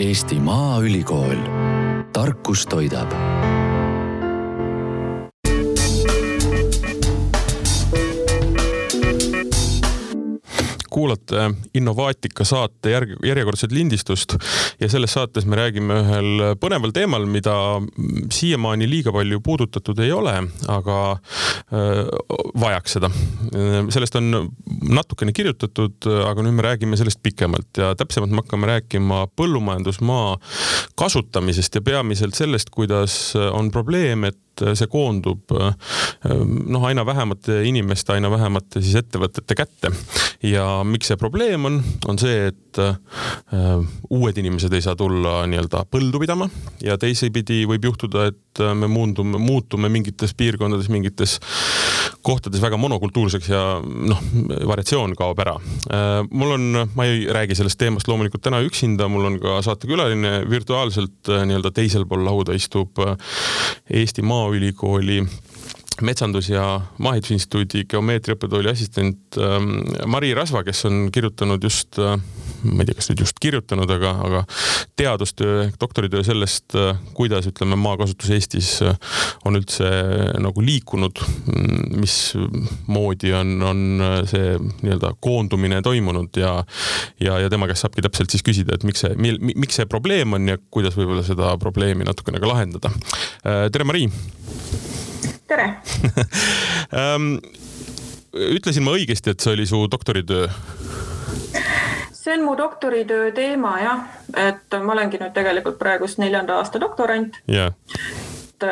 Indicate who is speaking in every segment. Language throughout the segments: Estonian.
Speaker 1: Eesti Maaülikool, tarkus toidab
Speaker 2: kuulate Innovaatika saate järg, järjekordset lindistust ja selles saates me räägime ühel põneval teemal, mida siiamaani liiga palju puudutatud ei ole, aga vajaks seda. sellest on natukene kirjutatud, aga nüüd me räägime sellest pikemalt ja täpsemalt me hakkame rääkima põllumajandusmaa kasutamisest ja peamiselt sellest, kuidas on probleem, et et see koondub noh, aina vähemate inimeste, aina vähemate siis ettevõtete kätte. ja miks see probleem on, on see, et äh, uued inimesed ei saa tulla nii-öelda põldu pidama ja teisipidi võib juhtuda, et me muundume, muutume mingites piirkondades, mingites kohtades väga monokultuurseks ja noh, variatsioon kaob ära. Äh, mul on, ma ei räägi sellest teemast loomulikult täna üksinda, mul on ka saatekülaline virtuaalselt äh, nii-öelda teisel pool lauda istub Eesti Maa Maaülikooli metsandus- ja Maahitusinstituudi geomeetriaõppetooli assistent ähm, Mari Rasva, kes on kirjutanud just, äh, ma ei tea, kas nüüd just kirjutanud, aga, aga teadustöö, doktoritöö sellest, äh, kuidas ütleme, maakasutus Eestis äh, on üldse nagu liikunud, mm, mismoodi on, on see nii-öelda koondumine toimunud ja ja, ja tema käest saabki täpselt siis küsida, et miks see, miks see probleem on ja kuidas võib-olla seda probleemi natukene ka lahendada. tere, Mari!
Speaker 3: Tere
Speaker 2: ähm, ütlesin ma õigesti, et see oli su doktoritöö?
Speaker 3: see on mu doktoritöö teema jah, et ma olengi nüüd tegelikult praegust neljanda aasta doktorant
Speaker 2: yeah..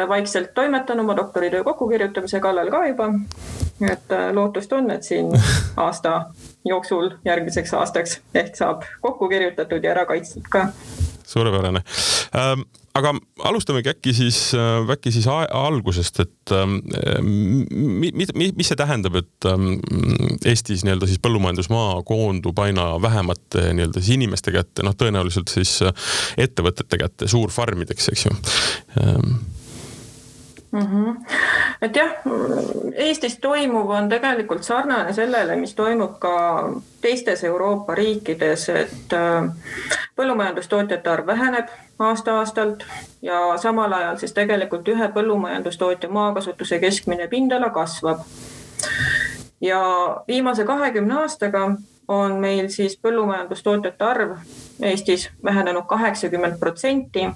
Speaker 3: vaikselt toimetan oma doktoritöö kokkukirjutamise kallal ka juba. et äh, lootust on, et siin aasta jooksul järgmiseks aastaks ehk saab kokku kirjutatud ja ära kaitstud ka.
Speaker 2: suurepärane ähm, aga alustamegi äkki siis, äh, äkki siis algusest, et ähm, mi, mi, mis see tähendab, et ähm, Eestis nii-öelda siis põllumajandusmaa koondub aina vähemate nii-öelda siis inimeste kätte, noh, tõenäoliselt siis äh, ettevõtete kätte, suurfarmideks, eks ju. Ähm,
Speaker 3: mm. -hmm. et jah, Eestis toimuv on tegelikult sarnane sellele, mis toimub ka teistes Euroopa riikides, et äh, põllumajandustootjate arv väheneb aasta-aastalt ja samal ajal siis tegelikult ühe põllumajandustootja maakasutuse keskmine pindala kasvab. ja viimase kahekümne aastaga on meil siis põllumajandustootjate arv Eestis vähenenud kaheksakümmend protsenti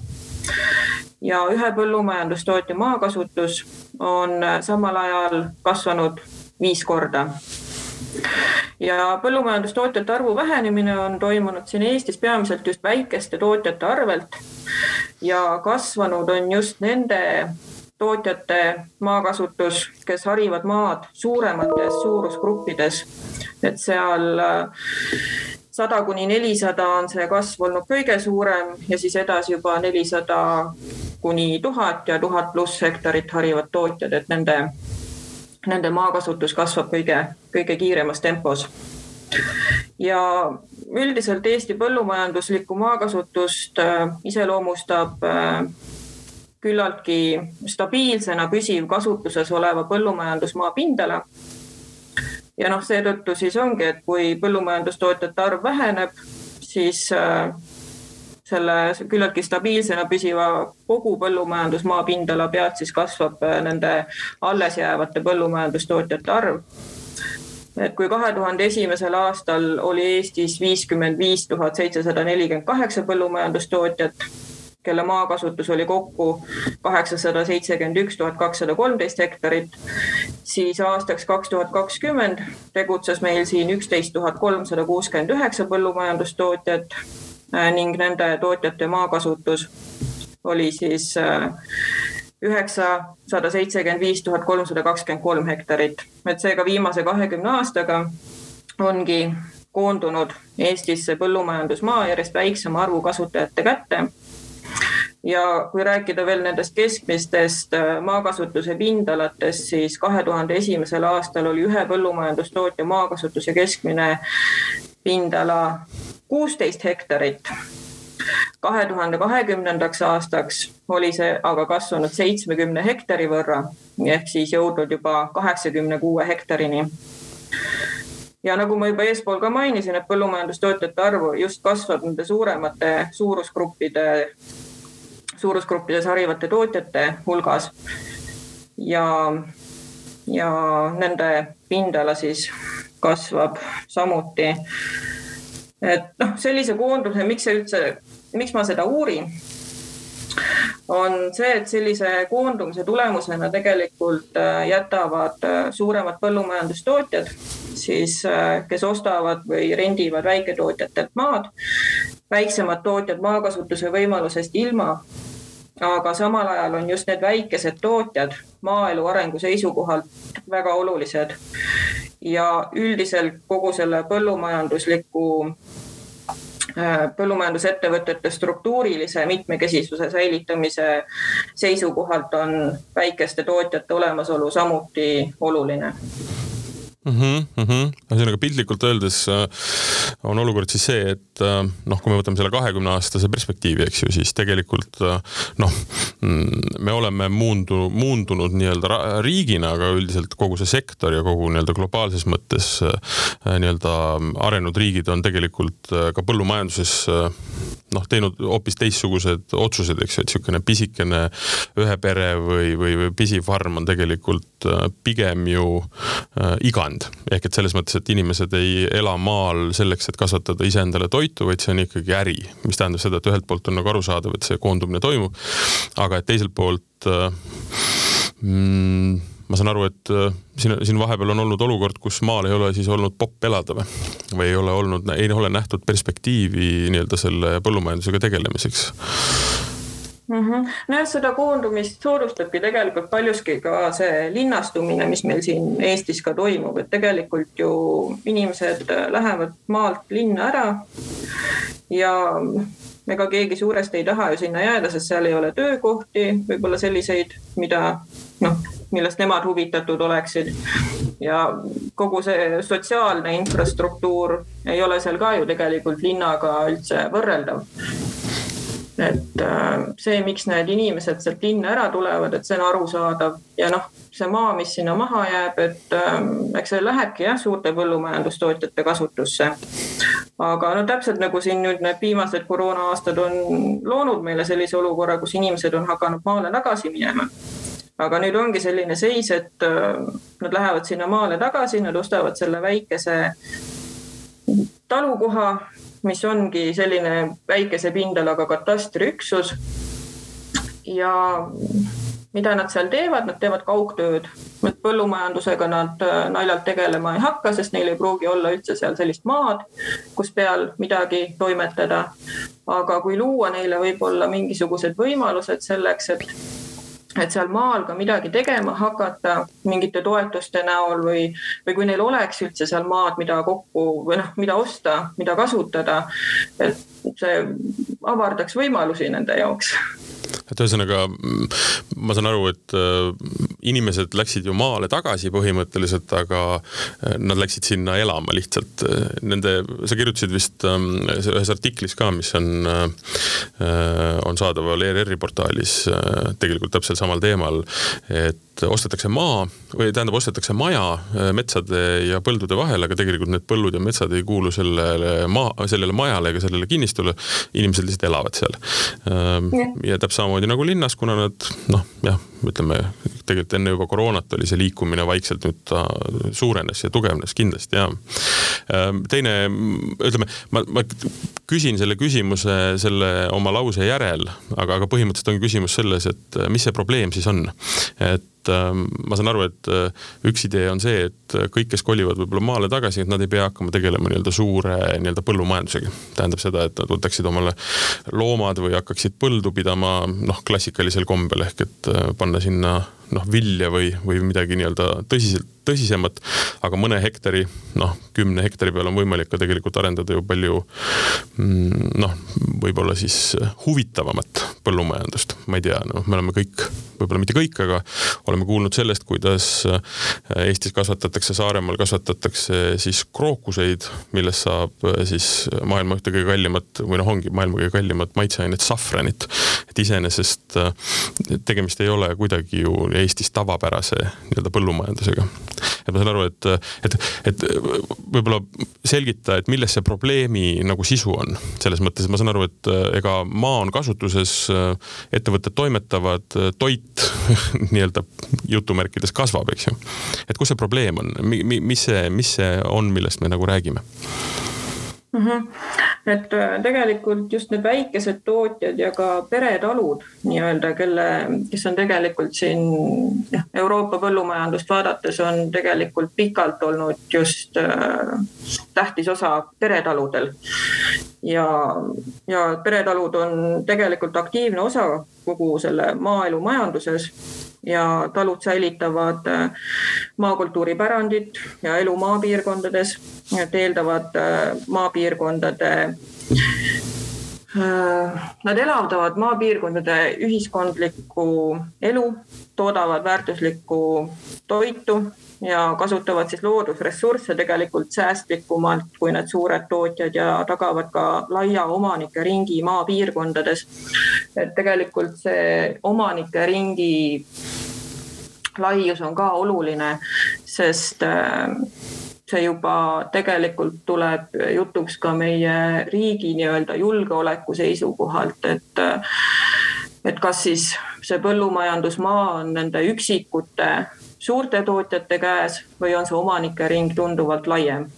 Speaker 3: ja ühe põllumajandustootja maakasutus on samal ajal kasvanud viis korda. ja põllumajandustootjate arvu vähenemine on toimunud siin Eestis peamiselt just väikeste tootjate arvelt ja kasvanud on just nende tootjate maakasutus, kes harivad maad suuremates suurusgruppides. et seal sada kuni nelisada on see kasv olnud kõige suurem ja siis edasi juba nelisada kuni tuhat ja tuhat pluss hektarit harivad tootjad, et nende, nende maakasutus kasvab kõige, kõige kiiremas tempos. ja üldiselt Eesti põllumajanduslikku maakasutust äh, iseloomustab äh, küllaltki stabiilsena püsiv kasutuses oleva põllumajandusmaa pindala ja noh, seetõttu siis ongi, et kui põllumajandustootjate arv väheneb, siis äh, selle küllaltki stabiilsena püsiva kogu põllumajandusmaa pindala pealt siis kasvab äh, nende alles jäävate põllumajandustootjate arv. et kui kahe tuhande esimesel aastal oli Eestis viiskümmend viis tuhat seitsesada nelikümmend kaheksa põllumajandustootjat kelle maakasutus oli kokku kaheksasada seitsekümmend üks tuhat kakssada kolmteist hektarit, siis aastaks kaks tuhat kakskümmend tegutses meil siin üksteist tuhat kolmsada kuuskümmend üheksa põllumajandustootjat äh, ning nende tootjate maakasutus oli siis äh, üheksasada seitsekümmend viis tuhat kolmsada kakskümmend kolm hektarit. et seega viimase kahekümne aastaga ongi koondunud Eestisse põllumajandusmaa järjest väiksema arvu kasutajate kätte ja kui rääkida veel nendest keskmistest äh, maakasutuse pindalatest, siis kahe tuhande esimesel aastal oli ühe põllumajandustootja maakasutuse keskmine pindala kuusteist hektarit. kahe tuhande kahekümnendaks aastaks oli see aga kasvanud seitsmekümne hektari võrra ehk siis jõudnud juba kaheksakümne kuue hektarini ja nagu ma juba eespool ka mainisin, et põllumajandustootjate arvu just kasvab nende suuremate suurusgruppide, suurusgruppides harivate tootjate hulgas. ja, ja nende pindala siis kasvab samuti. et noh, sellise koonduse, miks see üldse, miks ma seda uurin on see, et sellise koondumise tulemusena tegelikult äh, jätavad äh, suuremad põllumajandustootjad siis, äh, kes ostavad või rendivad väiketootjatelt maad, väiksemad tootjad maakasutuse võimalusest ilma aga samal ajal on just need väikesed tootjad maaelu arengu seisukohalt väga olulised. ja üldiselt kogu selle põllumajandusliku Äh, põllumajandusettevõtete struktuurilise mitmekesisuse säilitamise seisukohalt on väikeste tootjate olemasolu samuti oluline
Speaker 2: mm. -hmm, mm -hmm. ühesõnaga piltlikult öeldes äh, on olukord siis see, et äh, noh, kui me võtame selle kahekümne aastase perspektiivi, eks ju, siis tegelikult äh, noh, mm, me oleme muundu, muundunud nii-öelda riigina, aga üldiselt kogu see sektor ja kogu nii-öelda globaalses mõttes nii-öelda arenenud riigid on tegelikult ka põllumajanduses noh, teinud hoopis teistsugused otsused, eks ju, et niisugune pisikene ühe pere või, või, või pisifarm on tegelikult pigem ju igand elukand. ehk et selles mõttes, et inimesed ei ela maal selleks, et kasvatada iseendale toitu, vaid see on ikkagi äri, mis tähendab seda, et ühelt poolt on nagu arusaadav, et see koondumine toimub, aga et teiselt poolt äh, mm, ma saan aru, et äh, siin, siin vahepeal on olnud olukord, kus maal ei ole siis olnud popp elada või, või ei ole olnud, ei ole nähtud perspektiivi nii-öelda selle põllumajandusega tegelemiseks
Speaker 3: mm -hmm.. nojah, seda koondumist soodustabki tegelikult paljuski ka see linnastumine, mis meil siin Eestis ka toimub, et tegelikult ju inimesed lähevad maalt linna ära ja ega keegi suuresti ei taha ju sinna jääda, sest seal ei ole töökohti, võib-olla selliseid, mida noh, millest nemad huvitatud oleksid. ja kogu see sotsiaalne infrastruktuur ei ole seal ka ju tegelikult linnaga üldse võrreldav et äh, see, miks need inimesed sealt linna ära tulevad, et see on arusaadav ja noh, see maa, mis sinna maha jääb, et ähm, eks see lähebki jah, suurte põllumajandustootjate kasutusse. aga no täpselt nagu siin nüüd need viimased koroona-aastad on loonud meile sellise olukorra, kus inimesed on hakanud maale tagasi minema aga nüüd ongi selline seis, et äh, nad lähevad sinna maale tagasi, nad ostavad selle väikese talukoha mis ongi selline väikese pindalaga katastriüksus. ja mida nad seal teevad, nad teevad kaugtööd, et põllumajandusega nad äh, naljalt tegelema ei hakka, sest neil ei pruugi olla üldse seal sellist maad, kus peal midagi toimetada. aga kui luua neile võib-olla mingisugused võimalused selleks, et et seal maal ka midagi tegema hakata mingite toetuste näol või, või kui neil oleks üldse seal maad, mida kokku või noh, mida osta, mida kasutada. et see avardaks võimalusi nende jaoks
Speaker 2: et ühesõnaga ma saan aru, et äh, inimesed läksid ju maale tagasi põhimõtteliselt, aga äh, nad läksid sinna elama lihtsalt. Nende, sa kirjutasid vist ähm, ühes artiklis ka, mis on, äh, on saadaval ERR-i portaalis tegelikult täpselt samal teemal, et ostetakse maa või tähendab, ostetakse maja metsade ja põldude vahel, aga tegelikult need põllud ja metsad ei kuulu sellele maa, sellele majale ega sellele kinnistule. Inimesed lihtsalt elavad seal. Ähm, ja täpselt samamoodi nagu linnas, kuna nad noh, jah, ütleme tegelikult enne juba koroonat oli see liikumine vaikselt nüüd ta suurenes ja tugevnes kindlasti ja. Ehm, teine, ütleme, ma, ma küsin selle küsimuse selle oma lause järel, aga, aga põhimõtteliselt on küsimus selles, et mis see probleem siis on. et et ähm, ma saan aru, et äh, üks idee on see, et kõik, kes kolivad võib-olla maale tagasi, et nad ei pea hakkama tegelema nii-öelda suure nii-öelda põllumajandusega. tähendab seda, et nad võtaksid omale loomad või hakkaksid põldu pidama noh, klassikalisel kombel ehk et äh, panna sinna noh, vilja või, või midagi nii-öelda tõsiselt, tõsisemat. aga mõne hektari, noh, kümne hektari peal on võimalik ka tegelikult arendada ju palju mm, noh, võib-olla siis huvitavamat põllumajandust. ma ei tea, noh, me oleme kõik, võib-olla mitte kõik, aga oleme kuulnud sellest, kuidas äh, Eestis kasvatatakse, Saaremaal kasvatatakse siis krookuseid, millest saab äh, siis maailma ühte kõige kallimat või noh, ongi maailma kõige kallimat maitseainet, safranit. et iseenesest äh, tegemist ei ole kuidagi ju Eestis tavapärase nii-öelda põllumajandusega. et ma saan aru, et, et, et võib-olla selgita, et milles see probleemi nagu sisu on. selles mõttes, et ma saan aru, et ega maa on kasutuses, ettevõtted toimetavad, toit nii-öelda jutumärkides kasvab, eks ju. et kus see probleem on, mis see, mis see on, millest me nagu räägime?
Speaker 3: mm. -hmm. Et äh, tegelikult just need väikesed tootjad ja ka peretalud nii-öelda, kelle, kes on tegelikult siin jah, Euroopa põllumajandust vaadates on tegelikult pikalt olnud just äh, tähtis osa peretaludel. ja, ja peretalud on tegelikult aktiivne osa kogu selle maaelu majanduses ja talud säilitavad äh, maakultuuri pärandit ja elu maapiirkondades, et eeldavad äh, maapiirkondade äh, Nad elavdavad maapiirkondade ühiskondlikku elu, toodavad väärtuslikku toitu ja kasutavad siis loodusressursse tegelikult säästlikumalt kui need suured tootjad ja tagavad ka laia omanike ringi maapiirkondades. et tegelikult see omanike ringi laius on ka oluline, sest äh, see juba tegelikult tuleb jutuks ka meie riigi nii-öelda julgeoleku seisukohalt, et äh, et kas siis see põllumajandusmaa on nende üksikute suurte tootjate käes või on see omanike ring tunduvalt laiem.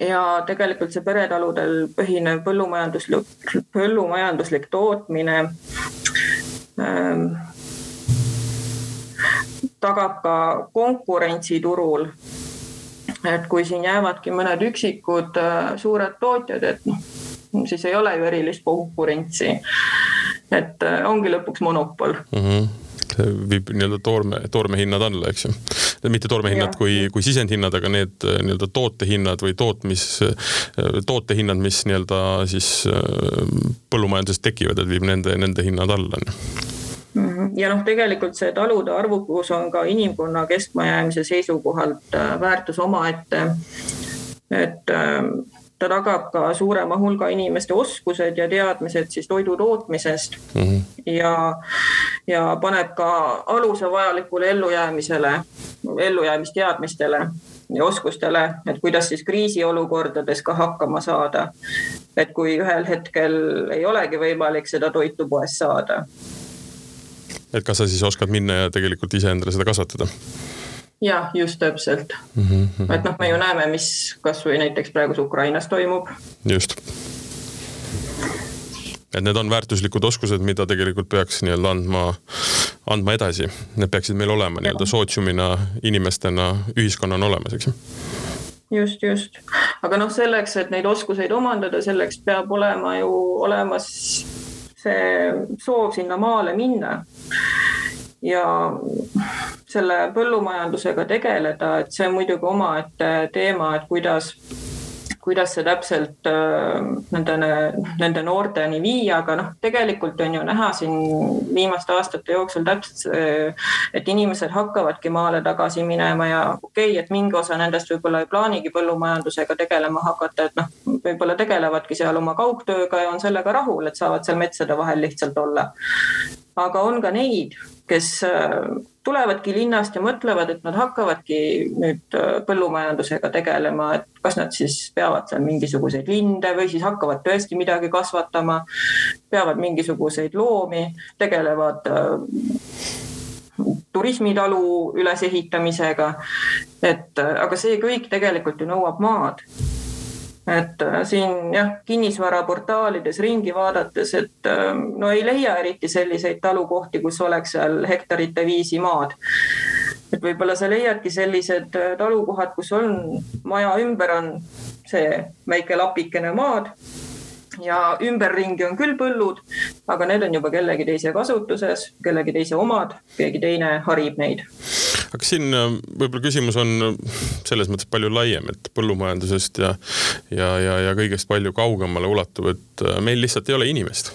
Speaker 3: ja tegelikult see peretaludel põhinev põllumajanduslik, põllumajanduslik tootmine ähm, tagab ka konkurentsi turul. et kui siin jäävadki mõned üksikud äh, suured tootjad, et noh, siis ei ole ju erilist konkurentsi. et äh, ongi lõpuks monopol mm.
Speaker 2: -hmm viib nii-öelda toorme, toormehinnad alla, eks ju. mitte toormehinnad kui, kui sisendhinnad, aga need äh, nii-öelda tootehinnad või tootmis, äh, tootehinnad, mis nii-öelda siis äh, põllumajanduses tekivad, et viib nende, nende hinnad alla
Speaker 3: mhm. ja noh, tegelikult see talude arvukus on ka inimkonna kestmajäämise seisukohalt väärtus omaette. et ta tagab ka suurema hulga inimeste oskused ja teadmised siis toidu tootmisest mm -hmm. ja, ja paneb ka aluse vajalikule ellujäämisele, ellujäämisteadmistele ja oskustele, et kuidas siis kriisiolukordades ka hakkama saada. et kui ühel hetkel ei olegi võimalik seda toitu poest saada.
Speaker 2: et kas sa siis oskad minna ja tegelikult ise endale seda kasvatada?
Speaker 3: Jah, just täpselt mm. -hmm. et noh, me ju näeme, mis kasvõi näiteks praegu Ukrainas toimub.
Speaker 2: just. et need on väärtuslikud oskused, mida tegelikult peaks nii-öelda andma, andma edasi. Need peaksid meil olema nii-öelda sootsiumina, inimestena, ühiskonnana olemas, eks ju
Speaker 3: just, just. aga noh, selleks, et neid oskuseid omandada, selleks peab olema ju olemas see soov sinna maale minna ja selle põllumajandusega tegeleda, et see on muidugi omaette teema, et kuidas kuidas see täpselt äh, nende, nende noorteni viia, aga noh, tegelikult on ju näha siin viimaste aastate jooksul täpselt see, et inimesed hakkavadki maale tagasi minema ja okei okay,, et mingi osa nendest võib-olla ei plaanigi põllumajandusega tegelema hakata, et noh, võib-olla tegelevadki seal oma kaugtööga ja on sellega rahul, et saavad seal metsade vahel lihtsalt olla. aga on ka neid, kes äh, tulevadki linnast ja mõtlevad, et nad hakkavadki nüüd äh, põllumajandusega tegelema, et kas nad siis peavad seal mingisuguseid linde või siis hakkavad tõesti midagi kasvatama, peavad mingisuguseid loomi, tegelevad äh, turismitalu ülesehitamisega. et aga see kõik tegelikult ju nõuab maad et äh, siin jah, kinnisvaraportaalides ringi vaadates, et äh, no ei leia eriti selliseid talukohti, kus oleks seal hektarite viisi maad. et võib-olla sa leiadki sellised äh, talukohad, kus on maja ümber on see väike lapikene maad ja ümberringi on küll põllud, aga need on juba kellegi teise kasutuses, kellegi teise omad, keegi teine harib neid
Speaker 2: aga siin äh, võib-olla küsimus on äh, selles mõttes palju laiem, et põllumajandusest ja, ja, ja, ja kõigest palju kaugemale ulatuv, et äh, meil lihtsalt ei ole inimest.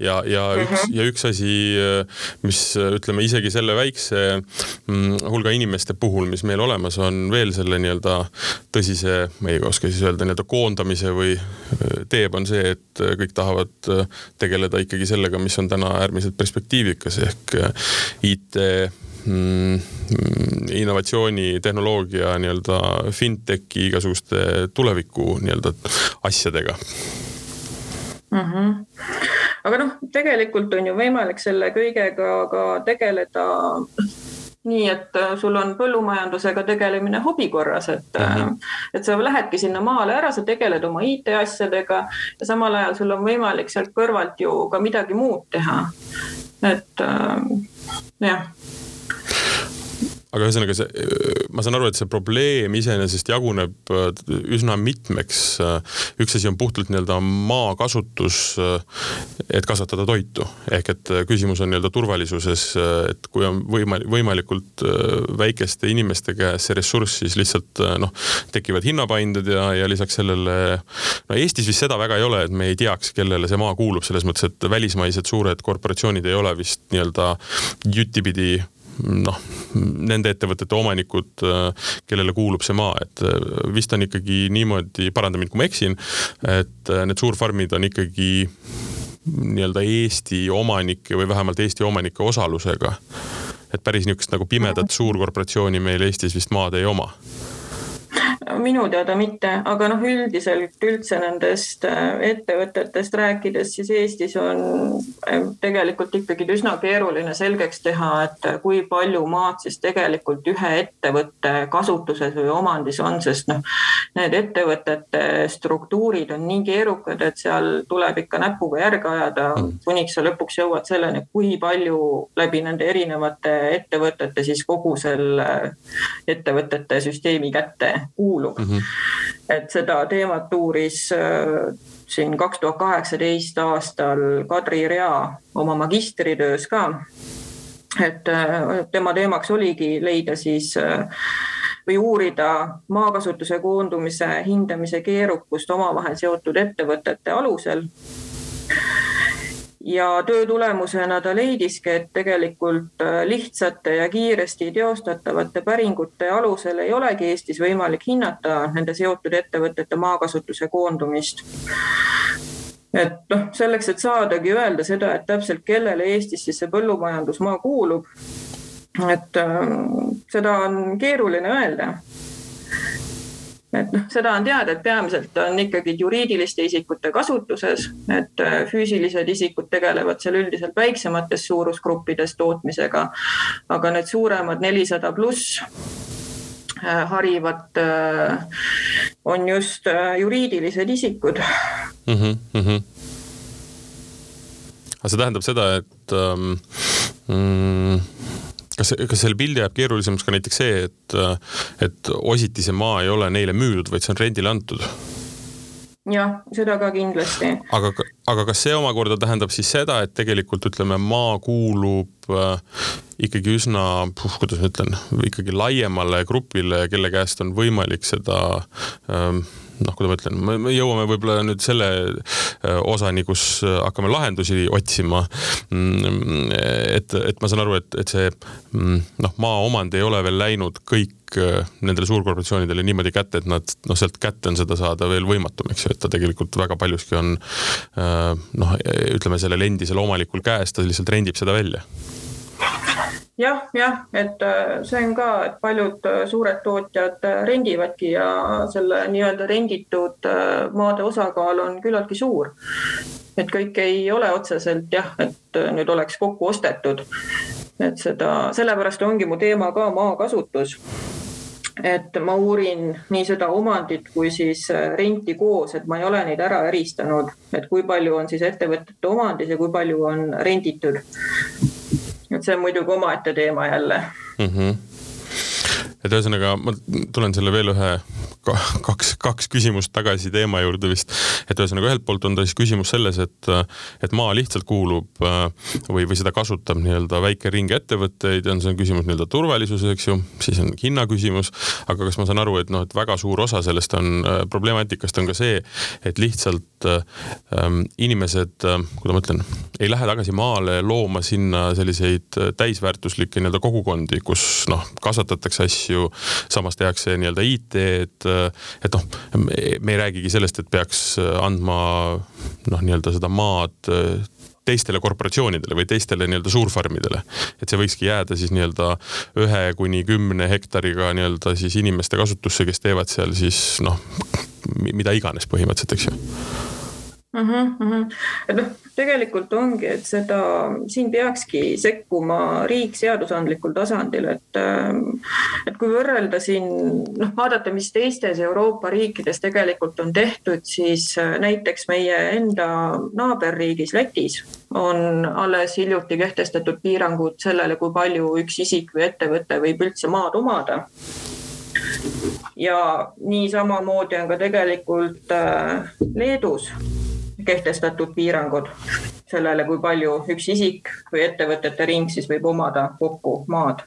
Speaker 2: ja, ja üks uh, -huh. ja üks asi, mis ütleme isegi selle väikse mm, hulga inimeste puhul, mis meil olemas on, veel selle nii-öelda tõsise, ma ei oska siis öelda nii-öelda koondamise või teeb, on see, et kõik tahavad tegeleda ikkagi sellega, mis on täna äärmiselt perspektiivikas ehk IT mm, innovatsiooni, tehnoloogia nii-öelda fintechi igasuguste tuleviku nii-öelda asjadega
Speaker 3: mm. -hmm. aga noh, tegelikult on ju võimalik selle kõigega ka tegeleda nii, et äh, sul on põllumajandusega tegelemine hobi korras, et mm, -hmm. et sa lähedki sinna maale ära, sa tegeled oma IT-asjadega ja samal ajal sul on võimalik sealt kõrvalt ju ka midagi muud teha. et äh, jah
Speaker 2: aga ühesõnaga see, ma saan aru, et see probleem iseenesest jaguneb äh, üsna mitmeks. üks asi on puhtalt nii-öelda maakasutus, äh, et kasvatada toitu, ehk et äh, küsimus on nii-öelda turvalisuses, et kui on võima-, võimalikult väikeste inimeste käes see ressurss, siis lihtsalt noh, tekivad hinnapainded ja, ja lisaks sellele, no Eestis vist seda väga ei ole, et me ei teaks, kellele see maa kuulub, selles mõttes, et välismaised suured korporatsioonid ei ole vist nii-öelda jutipidi noh, nende ettevõtete omanikud, kellele kuulub see maa, et äh, vist on ikkagi niimoodi, paranda mind, kui ma eksin, et äh, need suurfarmid on ikkagi nii-öelda Eesti omanike või vähemalt Eesti omanike osalusega. et päris niisugust nagu pimedat suurkorporatsiooni meil Eestis vist maad ei oma
Speaker 3: minu teada mitte, aga noh, üldiselt üldse nendest äh, ettevõtetest rääkides, siis Eestis on äh, tegelikult ikkagi üsna keeruline selgeks teha, et kui palju maad siis tegelikult ühe ettevõtte kasutuses või omandis on, sest noh, need ettevõtete struktuurid on nii keerukad, et seal tuleb ikka näpuga järge ajada, mm. kuniks sa lõpuks jõuad selleni, kui palju läbi nende erinevate ettevõtete siis kogu selle ettevõtete süsteemi kätte kuulub mm. -hmm. et seda teemat uuris äh, siin kaks tuhat kaheksateist aastal Kadri Rea oma magistritöös ka. et äh, tema teemaks oligi leida siis äh, või uurida maakasutuse koondumise hindamise keerukust omavahel seotud ettevõtete alusel ja töö tulemusena ta leidiski, et tegelikult äh, lihtsate ja kiiresti teostatavate päringute alusel ei olegi Eestis võimalik hinnata nende seotud ettevõtete maakasutuse koondumist. Et noh, selleks, et saadagi öelda seda, et täpselt kellele Eestis siis see põllumajandusmaa kuulub, et äh, seda on keeruline öelda et noh, seda on teada, et peamiselt on ikkagi juriidiliste isikute kasutuses, et äh, füüsilised isikud tegelevad seal üldiselt väiksemates suurusgruppides tootmisega. aga need suuremad nelisada pluss äh, harivad äh, on just juriidilised isikud mm. -hmm, mm -hmm.
Speaker 2: aga see tähendab seda, et ähm, mm, kas, kas selle pildi jääb keerulisemaks ka näiteks see, et, et ositi see maa ei ole neile müüdud, vaid see on rendile antud?
Speaker 3: jah, seda ka kindlasti.
Speaker 2: aga, aga kas see omakorda tähendab siis seda, et tegelikult ütleme, maa kuulub äh, ikkagi üsna, kuidas ma ütlen, ikkagi laiemale grupile, kelle käest on võimalik seda ähm, noh, kuidas ma ütlen, me jõuame võib-olla nüüd selle äh, osani, kus äh, hakkame lahendusi otsima. Mm, et, et ma saan aru, et, et see mm, noh, maaomand ei ole veel läinud kõik äh, nendele suurkorporatsioonidele niimoodi kätte, et nad noh, sealt kätte on seda saada veel võimatum, eks ju, et ta tegelikult väga paljuski on noh, ütleme sellel endisel omanikul käes, ta lihtsalt rendib seda välja
Speaker 3: jah, jah, et äh, see on ka, et paljud äh, suured tootjad äh, rendivadki ja selle nii-öelda renditud maade osakaal on küllaltki suur. et kõik ei ole otseselt jah, et nüüd oleks kokku ostetud. et seda, sellepärast ongi mu teema ka maakasutus et ma uurin nii seda omandit kui siis renti koos, et ma ei ole neid ära eristanud, et kui palju on siis ettevõtete omandis ja kui palju on renditud et see on muidugi omaette teema jälle mm. -hmm.
Speaker 2: et ühesõnaga ma tulen selle veel ühe kaks, kaks küsimust tagasi teema juurde vist. et ühesõnaga ühelt poolt on ta siis küsimus selles, et, et maa lihtsalt kuulub või, või seda kasutab nii-öelda väike ring ettevõtteid ja on see on küsimus nii-öelda turvalisuses, eks ju, siis on hinna küsimus. aga kas ma saan aru, et noh, et väga suur osa sellest on problemaatikast on ka see, et lihtsalt ähm, inimesed, kuidas ma ütlen, ei lähe tagasi maale looma sinna selliseid täisväärtuslikke nii-öelda kogukondi, kus noh, kasvatatakse asju, samas tehakse nii-öelda IT-d et noh, me ei räägigi sellest, et peaks andma noh, nii-öelda seda maad teistele korporatsioonidele või teistele nii-öelda suurfarmidele. et see võikski jääda siis nii-öelda ühe kuni kümne hektariga nii-öelda siis inimeste kasutusse, kes teevad seal siis noh, mida iganes põhimõtteliselt, eks ju
Speaker 3: mm. -hmm. et noh, tegelikult ongi, et seda, siin peakski sekkuma riik seadusandlikul tasandil, et, et kui võrrelda siin noh, vaadata, mis teistes Euroopa riikides tegelikult on tehtud, siis näiteks meie enda naaberriigis Lätis on alles hiljuti kehtestatud piirangud sellele, kui palju üks isik või ettevõte võib üldse maad omada ja nii samamoodi on ka tegelikult äh, Leedus kehtestatud piirangud sellele, kui palju üks isik või ettevõtete ring siis võib omada kokku maad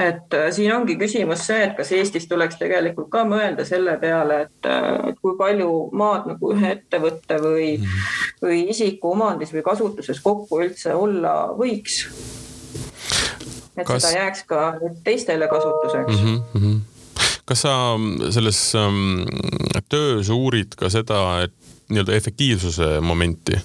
Speaker 3: et äh, siin ongi küsimus see, et kas Eestis tuleks tegelikult ka mõelda selle peale, et, äh, kui palju maad nagu ühe ettevõtte või, või isiku omandis või kasutuses kokku üldse olla võiks. et kas... seda jääks ka teistele kasutuseks mm. -hmm
Speaker 2: kas sa selles ähm, töös uurid ka seda, et nii-öelda efektiivsuse momenti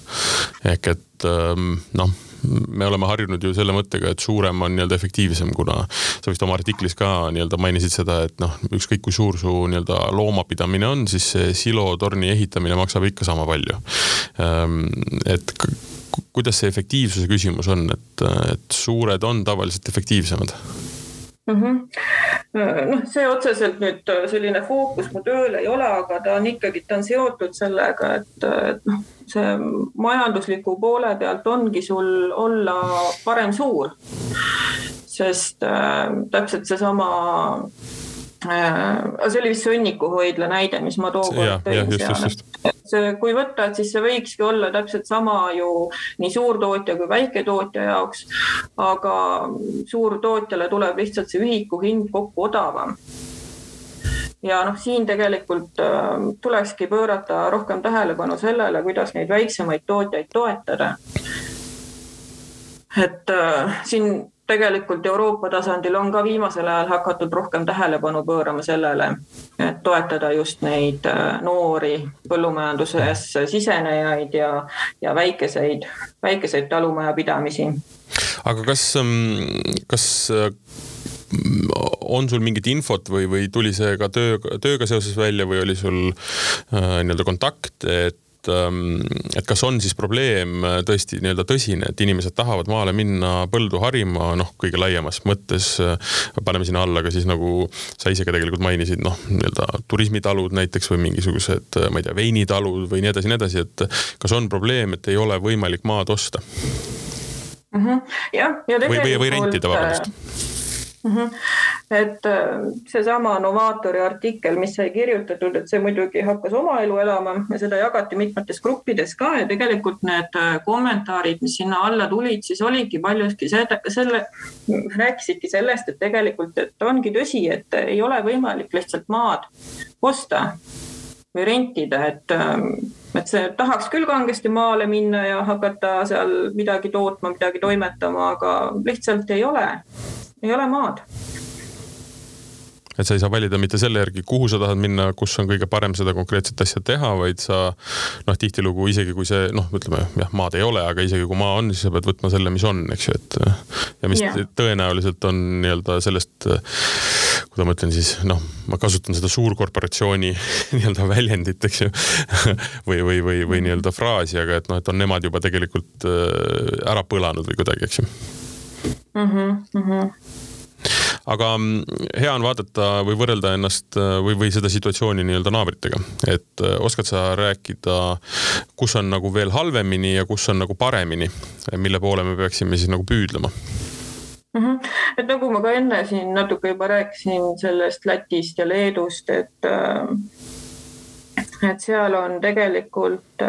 Speaker 2: ehk et ähm, noh me oleme harjunud ju selle mõttega, et suurem on nii-öelda efektiivsem, kuna sa vist oma artiklis ka nii-öelda mainisid seda, et noh, ükskõik kui suur su nii-öelda loomapidamine on, siis see silotorni ehitamine maksab ikka sama palju. Ähm, et kuidas see efektiivsuse küsimus on, et, et suured on tavaliselt efektiivsemad
Speaker 3: mm. -hmm. noh, see otseselt nüüd äh, selline fookus mu tööl ei ole, aga ta on ikkagi, ta on seotud sellega, et, et noh, see majandusliku poole pealt ongi sul olla parem suur. sest äh, täpselt seesama Äh, see oli vist sõnnikuhoidla näide, mis ma tookord tõin seal. see, kui võtta, et siis see võikski olla täpselt sama ju nii suurtootja kui väiketootja jaoks. aga suurtootjale tuleb lihtsalt see ühiku hind kokku odavam ja noh, siin tegelikult äh, tulekski pöörata rohkem tähelepanu sellele, kuidas neid väiksemaid tootjaid toetada. et äh, siin tegelikult Euroopa tasandil on ka viimasel ajal hakatud rohkem tähelepanu pöörama sellele, et toetada just neid äh, noori põllumajandusesse sisenejaid ja, ja väikeseid, väikeseid talumajapidamisi.
Speaker 2: aga kas, ähm, kas äh, on sul mingit infot või, või tuli see ka töö, tööga seoses välja või oli sul äh, nii-öelda kontakt, et et, ähm, et kas on siis probleem äh, tõesti nii-öelda tõsine, et inimesed tahavad maale minna põldu harima, noh, kõige laiemas mõttes. Äh, paneme sinna alla ka siis nagu sa ise ka tegelikult mainisid, noh, nii-öelda turismitalud näiteks või mingisugused, äh, ma ei tea, veinitalud või nii edasi, nii edasi, et kas on probleem, et ei ole võimalik maad osta?
Speaker 3: -hmm. jah, ja
Speaker 2: tegelikult. või, või, või rentida, vabandust.
Speaker 3: Et äh, seesama Novaatori artikkel, mis sai kirjutatud, et see muidugi hakkas oma elu elama ja seda jagati mitmetes gruppides ka ja tegelikult need äh, kommentaarid, mis sinna alla tulid, siis oligi paljuski selle, selle, rääkisidki sellest, et tegelikult, et ongi tõsi, et ei ole võimalik lihtsalt maad osta või rentida, et, ähm, et see tahaks küll kangesti maale minna ja hakata seal midagi tootma, midagi toimetama, aga lihtsalt ei ole ei ole maad
Speaker 2: et sa ei saa valida mitte selle järgi, kuhu sa tahad minna, kus on kõige parem seda konkreetset asja teha, vaid sa noh, tihtilugu isegi kui see noh, ütleme jah, maad ei ole, aga isegi kui maa on, siis sa pead võtma selle, mis on, eks ju, et ja mis yeah. tõenäoliselt on nii-öelda sellest, kuidas ma ütlen siis noh, ma kasutan seda suurkorporatsiooni nii-öelda väljendit, eks ju või, või, või, või nii-öelda fraasi, aga et noh, et on nemad juba tegelikult äh, ära põlanud või kuidagi, eks ju mm. -hmm, mm -hmm aga hea on vaadata või võrrelda ennast äh, või, või seda situatsiooni nii-öelda naabritega, et äh, oskad sa rääkida, kus on nagu veel halvemini ja kus on nagu paremini, mille poole me peaksime siis nagu püüdlema
Speaker 3: mm? -hmm. et nagu ma ka enne siin natuke juba rääkisin sellest Lätist ja Leedust, et äh, et seal on tegelikult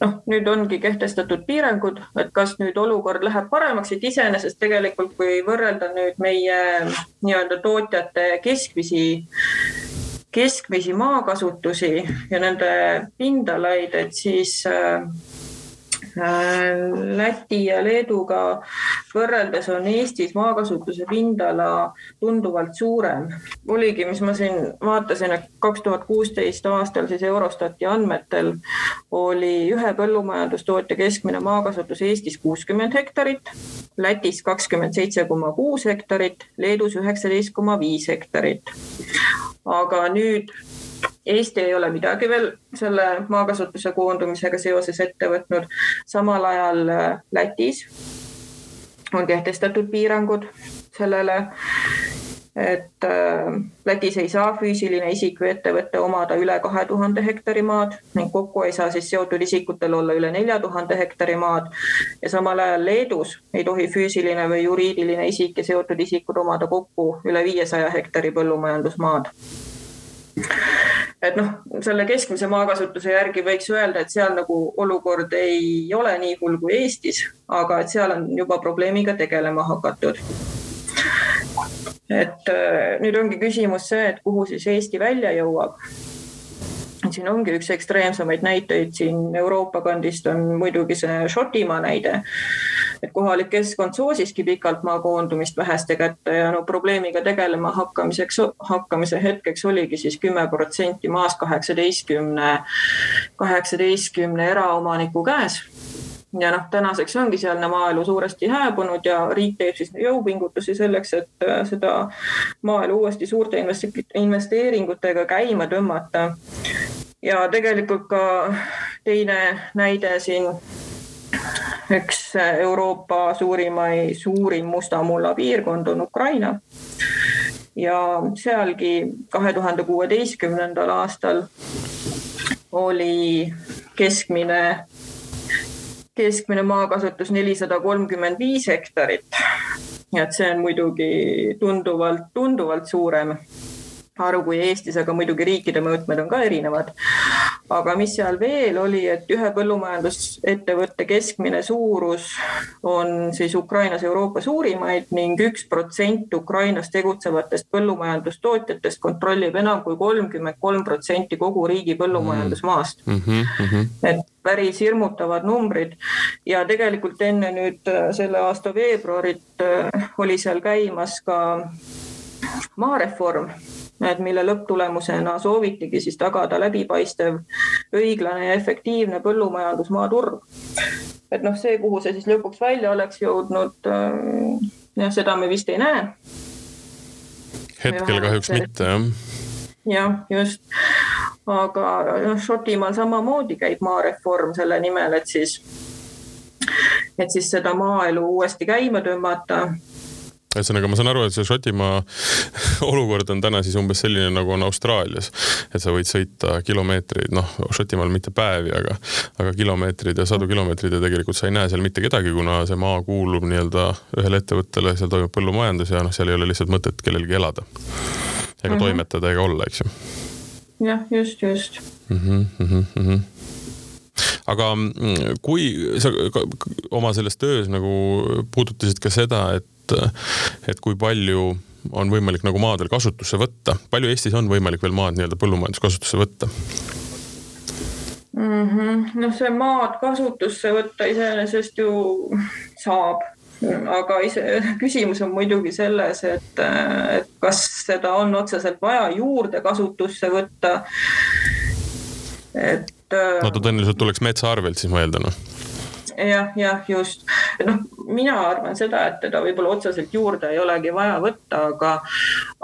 Speaker 3: noh, nüüd ongi kehtestatud piirangud, et kas nüüd olukord läheb paremaks, et iseenesest tegelikult, kui võrrelda nüüd meie nii-öelda tootjate keskmisi, keskmisi maakasutusi ja nende pindalaid, et siis Läti ja Leeduga võrreldes on Eestis maakasutuse pindala tunduvalt suurem. oligi, mis ma siin vaatasin, et kaks tuhat kuusteist aastal siis Eurostati andmetel oli ühe põllumajandustootja keskmine maakasutus Eestis kuuskümmend hektarit, Lätis kakskümmend seitse koma kuus hektarit, Leedus üheksateist koma viis hektarit. aga nüüd Eesti ei ole midagi veel selle maakasutuse koondumisega seoses ette võtnud. samal ajal äh, Lätis on kehtestatud piirangud sellele, et äh, Lätis ei saa füüsiline isik või ettevõte omada üle kahe tuhande hektari maad ning kokku ei saa siis seotud isikutel olla üle nelja tuhande hektari maad. ja samal ajal Leedus ei tohi füüsiline või juriidiline isik ja seotud isikud omada kokku üle viiesaja hektari põllumajandusmaad et noh, selle keskmise maakasutuse järgi võiks öelda, et seal nagu olukord ei ole nii hull kui Eestis, aga et seal on juba probleemiga tegelema hakatud. et äh, nüüd ongi küsimus see, et kuhu siis Eesti välja jõuab siin ongi üks ekstreemsemaid näiteid siin Euroopa kandist on muidugi see Šotimaa näide. Et kohalik keskkond soosiski pikalt maa koondumist väheste kätte ja no probleemiga tegelema hakkamiseks, hakkamise hetkeks oligi siis kümme protsenti maast kaheksateistkümne, kaheksateistkümne eraomaniku käes ja noh, tänaseks ongi sealne maaelu suuresti hääbunud ja riik teeb siis jõupingutusi selleks, et äh, seda maaelu uuesti suurte investeeringutega käima tõmmata. ja tegelikult ka teine näide siin üks Euroopa suurimai, suurim musta mulla piirkond on Ukraina. ja sealgi kahe tuhande kuueteistkümnendal aastal oli keskmine, keskmine maakasutus nelisada kolmkümmend viis hektarit. et see on muidugi tunduvalt, tunduvalt suurem arv kui Eestis, aga muidugi riikide mõõtmed on ka erinevad aga mis seal veel oli, et ühe põllumajandusettevõtte keskmine suurus on siis Ukrainas Euroopa suurimaid ning üks protsent Ukrainas tegutsevatest põllumajandustootjatest kontrollib enam kui kolmkümmend kolm protsenti kogu riigi põllumajandusmaast mm. -hmm. et päris hirmutavad numbrid ja tegelikult enne nüüd äh, selle aasta veebruarit äh, oli seal käimas ka maareform mille lõpptulemusena soovitigi siis tagada läbipaistev, õiglane ja efektiivne põllumajandusmaa turg. et noh, see, kuhu see siis lõpuks välja oleks jõudnud, äh, jah, seda me vist ei näe.
Speaker 2: hetkel kahjuks mitte, jah.
Speaker 3: jah, just. aga noh, Šotimaal samamoodi käib maareform selle nimel, et siis, et siis seda maaelu uuesti käima tõmmata
Speaker 2: ühesõnaga, ma saan aru, et see Šotimaa olukord on täna siis umbes selline, nagu on Austraalias. et sa võid sõita kilomeetreid, noh, Šotimaal mitte päevi, aga, aga kilomeetreid ja sadu kilomeetreid ja tegelikult sa ei näe seal mitte kedagi, kuna see maa kuulub nii-öelda ühele ettevõttele, seal toimub põllumajandus ja noh, seal ei ole lihtsalt mõtet kellelgi elada. ega mm -hmm. toimetada ega olla, eks ju.
Speaker 3: jah, just, just mm.
Speaker 2: -hmm, mm -hmm aga kui sa oma selles töös nagu puudutasid ka seda, et et, et kui palju on võimalik nagu maadel kasutusse võtta, palju Eestis on võimalik veel maad nii-öelda põllumajanduskasutusse võtta?
Speaker 3: mm. -hmm. noh, see maad kasutusse võtta iseenesest ju saab, aga ise, küsimus on muidugi selles, et, et kas seda on otseselt vaja juurde kasutusse võtta.
Speaker 2: et. no ta tõenäoliselt tuleks metsa arvelt, siis ma eeldan noh
Speaker 3: jah, jah, just. noh, mina arvan seda, et teda võib-olla otseselt juurde ei olegi vaja võtta, aga,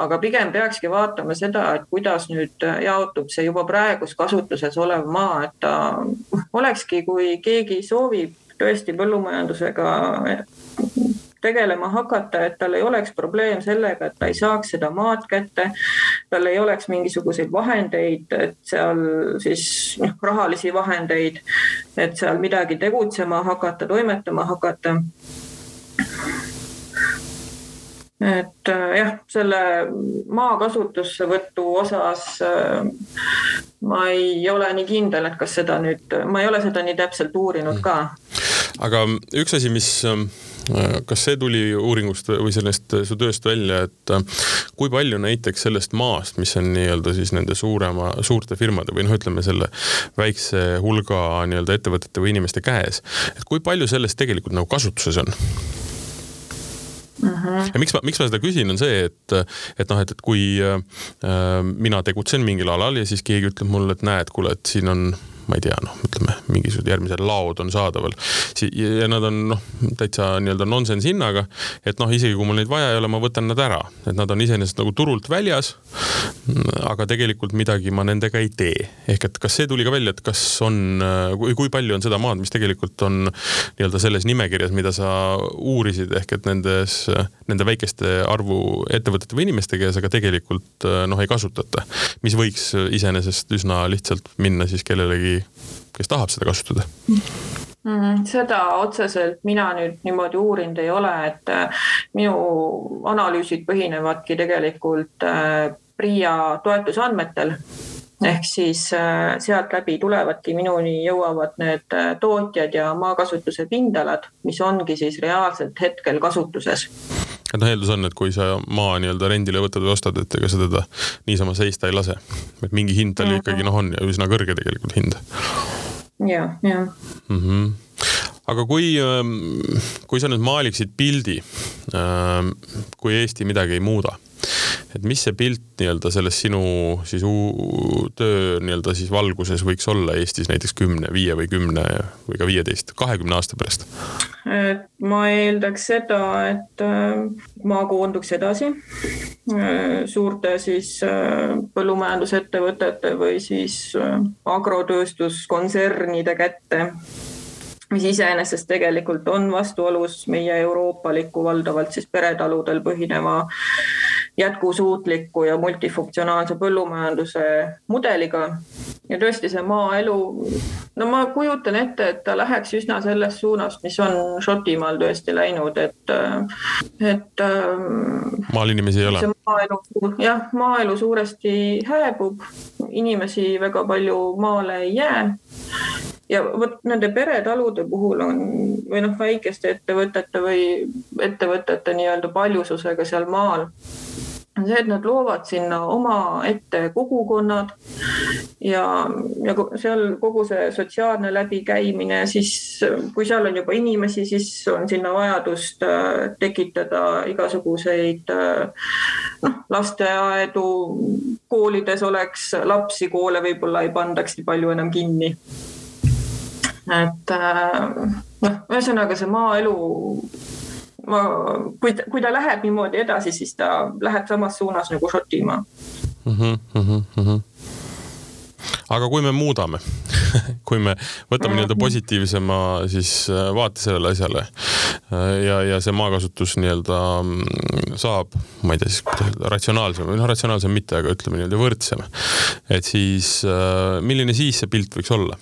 Speaker 3: aga pigem peakski vaatama seda, et kuidas nüüd jaotub see juba praegus kasutuses olev maa, et ta olekski, kui keegi soovib tõesti põllumajandusega tegelema hakata, et tal ei oleks probleem sellega, et ta ei saaks seda maad kätte. tal ei oleks mingisuguseid vahendeid, et seal siis noh, rahalisi vahendeid, et seal midagi tegutsema hakata, toimetama hakata et äh, jah, selle maa kasutussevõtu osas äh, ma ei ole nii kindel, et kas seda nüüd, ma ei ole seda nii täpselt uurinud ka.
Speaker 2: Aga üks asi, mis kas see tuli uuringust või sellest su tööst välja, et kui palju näiteks sellest maast, mis on nii-öelda siis nende suurema, suurte firmade või noh, ütleme selle väikse hulga nii-öelda ettevõtete või inimeste käes, et kui palju sellest tegelikult nagu kasutuses on? Mm -hmm. ja miks ma, miks ma seda küsin, on see, et, et noh, et, et kui äh, mina tegutsen mingil alal ja siis keegi ütleb mulle, et näed, kuule, et siin on ma ei tea, noh, ütleme mingisugused järgmised laod on saadaval ja nad on noh, täitsa nii-öelda nonsense hinnaga. et noh, isegi kui mul neid vaja ei ole, ma võtan nad ära, et nad on iseenesest nagu turult väljas. aga tegelikult midagi ma nendega ei tee, ehk et kas see tuli ka välja, et kas on, kui, palju on seda maad, mis tegelikult on nii-öelda selles nimekirjas, mida sa uurisid, ehk et nendes, nende väikeste arvu ettevõtete või inimeste käes, aga tegelikult noh, ei kasutata. mis võiks iseenesest üsna lihtsalt minna siis kellelegi kes tahab seda kasutada
Speaker 3: mm,? seda otseselt mina nüüd niimoodi uurinud ei ole, et äh, minu analüüsid põhinevadki tegelikult äh, PRIA toetusandmetel ehk siis äh, sealt läbi tulevadki minuni jõuavad need tootjad ja maakasutuse pindalad, mis ongi siis reaalselt hetkel kasutuses
Speaker 2: et noh, eeldus on, et kui sa maa nii-öelda rendile võtad või ostad, et ega sa teda niisama seista ei lase. et mingi hind tal ikkagi noh, on ja üsna kõrge tegelikult hind.
Speaker 3: ja, ja mm.
Speaker 2: -hmm aga kui, ähm, kui sa nüüd maaliksid pildi, ähm, kui Eesti midagi ei muuda et mis see pilt nii-öelda selles sinu siis töö nii-öelda siis valguses võiks olla Eestis näiteks kümne, viie või kümne või ka viieteist, kahekümne aasta pärast?
Speaker 3: et ma eeldaks seda, et äh, maa koonduks edasi äh, suurte siis äh, põllumajandusettevõtete või siis agrotööstuskontsernide kätte mis iseenesest tegelikult on vastuolus meie euroopaliku valdavalt siis peretaludel põhineva jätkusuutliku ja multifunktsionaalse põllumajanduse mudeliga. ja tõesti, see maaelu, no ma kujutan ette, et ta läheks üsna sellest suunast, mis on Šotimaal tõesti läinud, et, et.
Speaker 2: Ähm, maal inimesi ei ole?
Speaker 3: maaelu, jah, maaelu suuresti hääbub, inimesi väga palju maale ei jää ja vot nende peretalude puhul on või noh, väikeste ettevõtete või ettevõtete nii-öelda paljususega seal maal on see, et nad loovad sinna omaette kogukonnad ja, ja seal kogu see sotsiaalne läbikäimine, siis kui seal on juba inimesi, siis on sinna vajadust äh, tekitada igasuguseid äh, noh, lasteaedu, koolides oleks lapsi, koole võib-olla ei pandaks nii palju enam kinni et äh, noh, ühesõnaga see maaelu, ma, kui, kui ta läheb niimoodi edasi, siis ta läheb samas suunas nagu Šotimaa mm. -hmm, mm -hmm.
Speaker 2: aga kui me muudame kui me võtame nii-öelda positiivsema siis äh, vaate sellele asjale äh, ja, ja see maakasutus nii-öelda mm, saab, ma ei tea siis ratsionaalsem või noh, ratsionaalsem mitte, aga ütleme nii-öelda võrdsem. et siis milline siis see pilt võiks olla?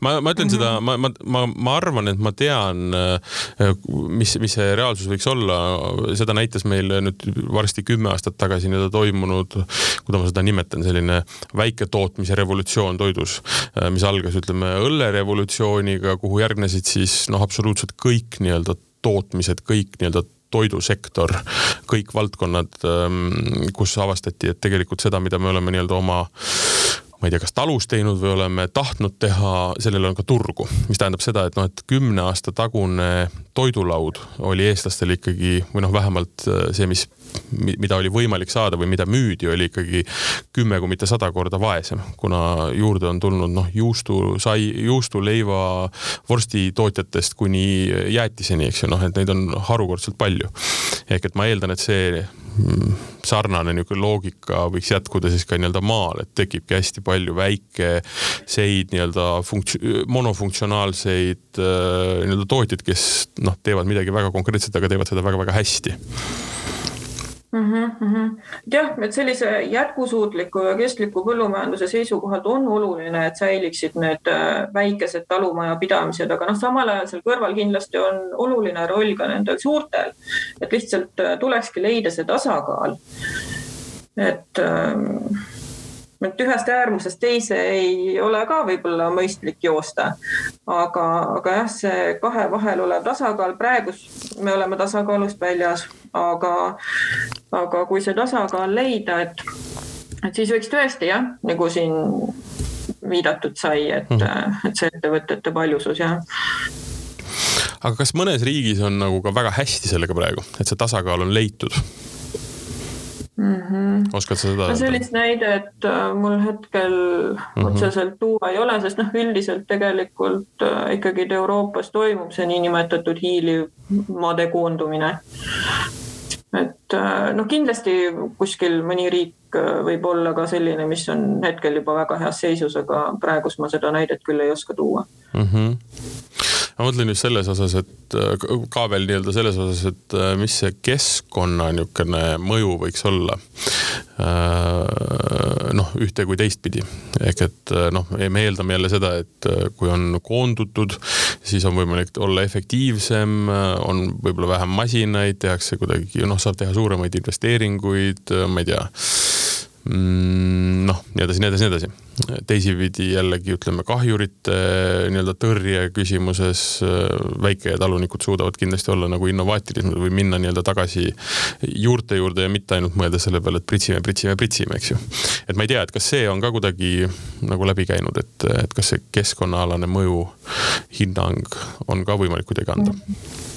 Speaker 2: Ma, ma ütlen mm -hmm. seda, ma, ma, ma, ma arvan, et ma tean, äh, mis, mis see reaalsus võiks olla. seda näitas meil nüüd varsti kümme aastat tagasi nii-öelda toimunud, kuidas ma seda nimetan, selline väiketootmise revolutsioon toidus, äh, mis algas, ütleme, õllerevolutsiooniga, kuhu järgnesid siis noh, absoluutselt kõik nii-öelda tootmised, kõik nii-öelda toidusektor, kõik valdkonnad, ähm, kus avastati, et tegelikult seda, mida me oleme nii-öelda oma ma ei tea, kas talus teinud või oleme tahtnud teha, sellel on ka turgu, mis tähendab seda, et noh, et kümne aasta tagune toidulaud oli eestlastel ikkagi või noh, vähemalt äh, see, mis, mida oli võimalik saada või mida müüdi, oli ikkagi kümme, kui mitte sada korda vaesem, kuna juurde on tulnud noh, juustu, sai, juustuleiva vorstitootjatest kuni jäätiseni, eks ju, noh, et neid on harukordselt palju. ehk et ma eeldan, et see sarnane niisugune loogika võiks jätkuda siis ka nii-öelda maal, et tekibki hästi palju väikeseid nii-öelda funktsi-, monofunktsionaalseid äh, nii-öelda tootjaid, kes noh, teevad midagi väga konkreetset, aga teevad seda väga-väga hästi
Speaker 3: mm. -hmm. jah, et sellise jätkusuutliku ja kestliku põllumajanduse seisukohalt on oluline, et säiliksid need äh, väikesed talumajapidamised, aga noh, samal ajal seal kõrval kindlasti on oluline roll ka nendel suurtel. et lihtsalt äh, tulekski leida see tasakaal. et ähm, et ühest äärmusest teise ei ole ka võib-olla mõistlik joosta. aga, aga jah, see kahe vahel olev tasakaal, praegu me oleme tasakaalust väljas, aga, aga kui see tasakaal leida, et, et siis võiks tõesti jah, nagu siin viidatud sai, et mm, et see ettevõtete paljusus jah
Speaker 2: aga kas mõnes riigis on nagu ka väga hästi sellega praegu, et see tasakaal on leitud?
Speaker 3: Mm. -hmm.
Speaker 2: oskad sa seda
Speaker 3: no sellist näidet äh, mul hetkel mm -hmm. otseselt tuua ei ole, sest noh, üldiselt tegelikult äh, ikkagi Euroopas toimub see niinimetatud hiiliv maade koondumine. et noh, kindlasti kuskil mõni riik võib olla ka selline, mis on hetkel juba väga heas seisus, aga praegust ma seda näidet küll ei oska tuua
Speaker 2: mm. -hmm ma mõtlen just selles osas, et äh, ka veel nii-öelda selles osas, et äh, mis see keskkonna niisugune mõju võiks olla. Äh, noh, ühte kui teistpidi ehk et noh, me eeldame jälle seda, et kui on koondutud, siis on võimalik olla efektiivsem, on võib-olla vähem masinaid, tehakse kuidagi noh, saab teha suuremaid investeeringuid, ma ei tea noh, nii edasi, nii edasi, nii edasi. teisipidi jällegi ütleme kahjurite nii-öelda tõrje küsimuses äh, väiketalunikud suudavad kindlasti olla nagu innovaatilisemad või minna nii-öelda tagasi juurte juurde ja mitte ainult mõelda selle peale, et pritsime, pritsime, pritsime, eks ju. et ma ei tea, et kas see on ka kuidagi nagu läbi käinud, et, et kas see keskkonnaalane mõju, hinnang on ka võimalik kuidagi anda mm? -hmm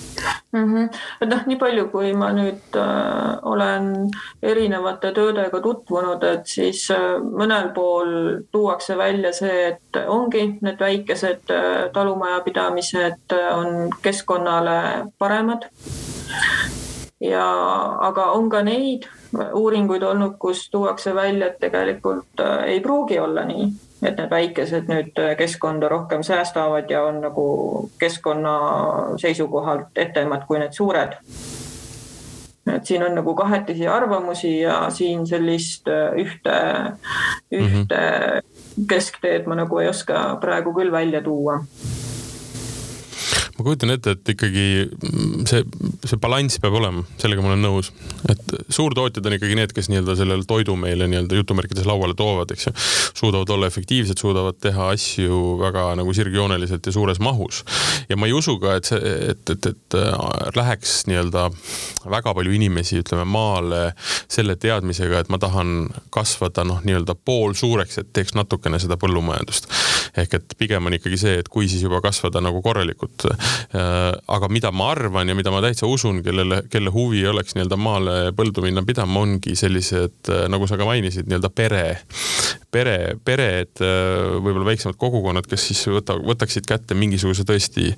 Speaker 3: mm. -hmm. et noh, nii palju, kui ma nüüd äh, olen erinevate töödega tutvunud, et siis äh, mõnel pool tuuakse välja see, et ongi need väikesed äh, talumajapidamised äh, on keskkonnale paremad. ja, aga on ka neid uuringuid olnud, kus tuuakse välja, et tegelikult äh, ei pruugi olla nii et need väikesed nüüd keskkonda rohkem säästavad ja on nagu keskkonna seisukohalt etemad kui need suured. et siin on nagu kahetisi arvamusi ja siin sellist äh, ühte, ühte mm -hmm. keskteed ma nagu ei oska praegu küll välja tuua
Speaker 2: ma kujutan ette, et ikkagi see, see balanss peab olema, sellega ma olen nõus. et suurtootjad on ikkagi need, kes nii-öelda sellel toidu meile nii-öelda jutumärkides lauale toovad, eks ju. suudavad olla efektiivsed, suudavad teha asju väga nagu sirgjooneliselt ja suures mahus. ja ma ei usu ka, et see, et, et, et äh, läheks nii-öelda väga palju inimesi, ütleme maale selle teadmisega, et ma tahan kasvada noh, nii-öelda poolsuureks, et teeks natukene seda põllumajandust. Ehk et pigem on ikkagi see, et kui siis juba kasvada nagu korralikult. Äh, aga mida ma arvan ja mida ma täitsa usun, kellele, kelle huvi oleks nii-öelda maale põldu minna pidama, ongi sellised, äh, nagu sa ka mainisid, nii-öelda pere, pere, pered, äh, võib-olla väiksemad kogukonnad, kes siis võta, võtaksid kätte mingisuguse tõesti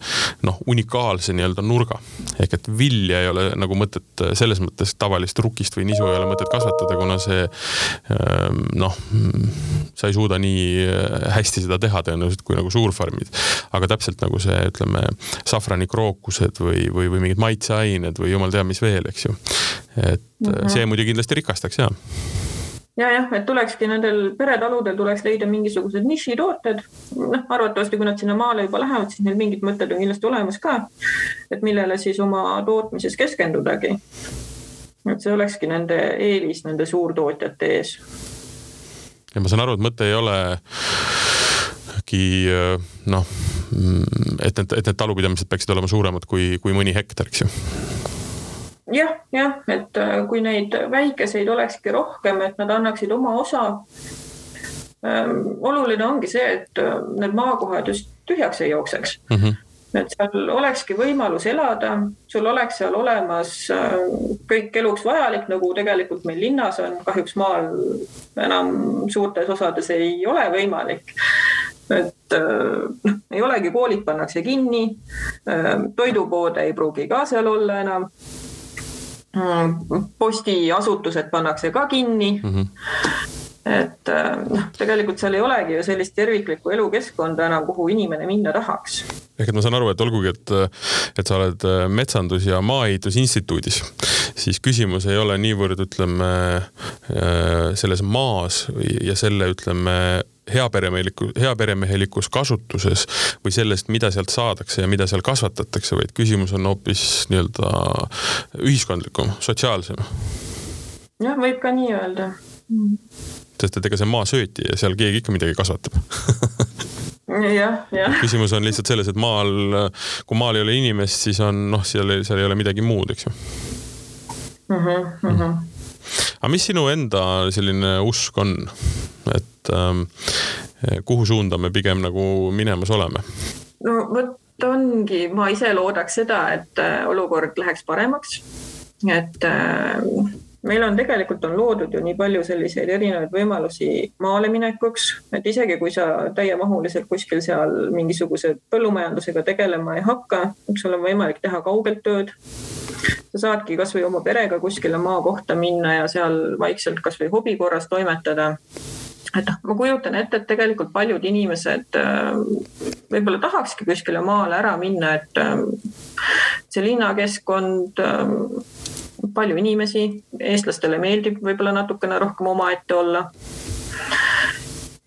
Speaker 2: noh, unikaalse nii-öelda nurga. ehk et vilja ei ole nagu mõtet selles mõttes tavalist rukist või nisu ei ole mõtet kasvatada, kuna see ähm, noh, sa ei suuda nii hästi seda teha tõenäoliselt kui nagu suurfarmid. aga täpselt nagu see, ütleme safranikrookused või, või, või mingid maitseained või jumal teab mis veel, eks ju. et mm -hmm. see muidugi kindlasti rikastaks ja
Speaker 3: ja jah, et tulekski nendel peretaludel tuleks leida mingisugused nišitooted. noh, arvatavasti, kui nad sinna maale juba lähevad, siis neil mingid mõtted on kindlasti olemas ka. et millele siis oma tootmises keskendudagi. et see olekski nende eelis nende suurtootjate ees.
Speaker 2: ja ma saan aru, et mõte ei ole äkki noh et need, et need talupidamised peaksid olema suuremad kui, kui mõni hektar, eks ju
Speaker 3: jah, jah, et äh, kui neid väikeseid olekski rohkem, et nad annaksid oma osa. Ähm, oluline ongi see, et äh, need maakohad just tühjaks ei jookseks mm. -hmm et seal olekski võimalus elada, sul oleks seal olemas äh, kõik eluks vajalik, nagu tegelikult meil linnas on, kahjuks maal enam suurtes osades ei ole võimalik et noh, ei olegi, koolid pannakse kinni, toidupoode ei pruugi ka seal olla enam. Mm, postiasutused pannakse ka kinni mm. -hmm et noh, tegelikult seal ei olegi ju sellist terviklikku elukeskkonda enam, kuhu inimene minna tahaks.
Speaker 2: ehk et ma saan aru, et olgugi, et, et sa oled Metsandus- ja Maa-ehitusinstituudis, siis küsimus ei ole niivõrd, ütleme selles maas ja selle, ütleme heaperemeheliku, heaperemehelikus kasutuses või sellest, mida sealt saadakse ja mida seal kasvatatakse, vaid küsimus on hoopis nii-öelda ühiskondlikum, sotsiaalsem.
Speaker 3: jah, võib ka nii öelda mm
Speaker 2: sest et ega see maa sööti ja seal keegi ikka midagi kasvatab
Speaker 3: jah, jah.
Speaker 2: küsimus on lihtsalt selles, et maal, kui maal ei ole inimest, siis on noh, seal, seal ei ole midagi muud, eks ju
Speaker 3: mm. -hmm, mm -hmm.
Speaker 2: aga mis sinu enda selline usk on, et ähm, kuhu suunda me pigem nagu minemas oleme?
Speaker 3: no vot ongi, ma ise loodaks seda, et äh, olukord läheks paremaks. et äh, meil on tegelikult on loodud ju nii palju selliseid erinevaid võimalusi maale minekuks, et isegi kui sa täiemahuliselt kuskil seal mingisuguse põllumajandusega tegelema ei hakka, sul on võimalik teha kaugelt tööd. sa saadki kasvõi oma perega kuskile maakohta minna ja seal vaikselt kasvõi hobi korras toimetada et noh, ma kujutan ette, et tegelikult paljud inimesed äh, võib-olla tahakski kuskile maale ära minna, et äh, see linnakeskkond äh, palju inimesi, eestlastele meeldib võib-olla natukene rohkem omaette olla.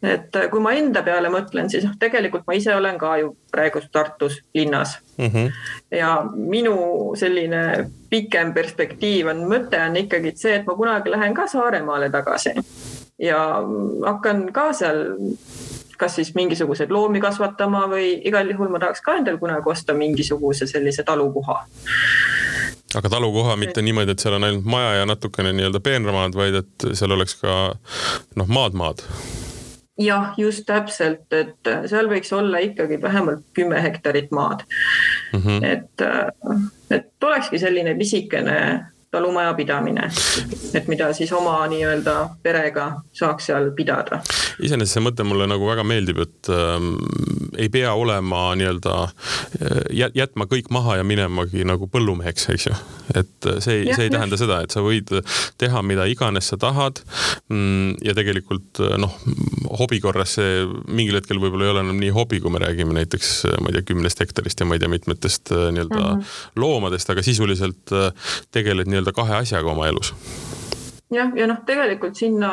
Speaker 3: et kui ma enda peale mõtlen, siis noh, tegelikult ma ise olen ka ju praegu Tartus linnas mm. -hmm. ja minu selline pikem perspektiiv on, mõte on ikkagi see, et ma kunagi lähen ka Saaremaale tagasi ja hakkan ka seal kas siis mingisuguseid loomi kasvatama või igal juhul ma tahaks ka endale kunagi osta mingisuguse sellise talukoha
Speaker 2: aga talukoha mitte niimoodi, et seal on ainult maja ja natukene nii-öelda peenramaad, vaid et seal oleks ka noh, maad-maad.
Speaker 3: jah, just täpselt, et seal võiks olla ikkagi vähemalt kümme hektarit maad mm. -hmm. et, et olekski selline pisikene talumajapidamine, et mida siis oma nii-öelda perega saaks seal pidada.
Speaker 2: iseenesest see mõte mulle nagu väga meeldib, et ähm, ei pea olema nii-öelda äh, jätma kõik maha ja minemagi nagu põllumeheks, eks ju. et see, see ei ja, tähenda seda, et sa võid teha mida iganes sa tahad. Mm, ja tegelikult noh, hobi korras see mingil hetkel võib-olla ei ole enam nii hobi, kui me räägime näiteks, ma ei tea, kümnest hektarist ja ma ei tea, mitmetest äh, nii-öelda mm -hmm. loomadest, aga sisuliselt äh, tegeled nii nii-öelda kahe asjaga oma elus.
Speaker 3: Jah, ja noh, tegelikult sinna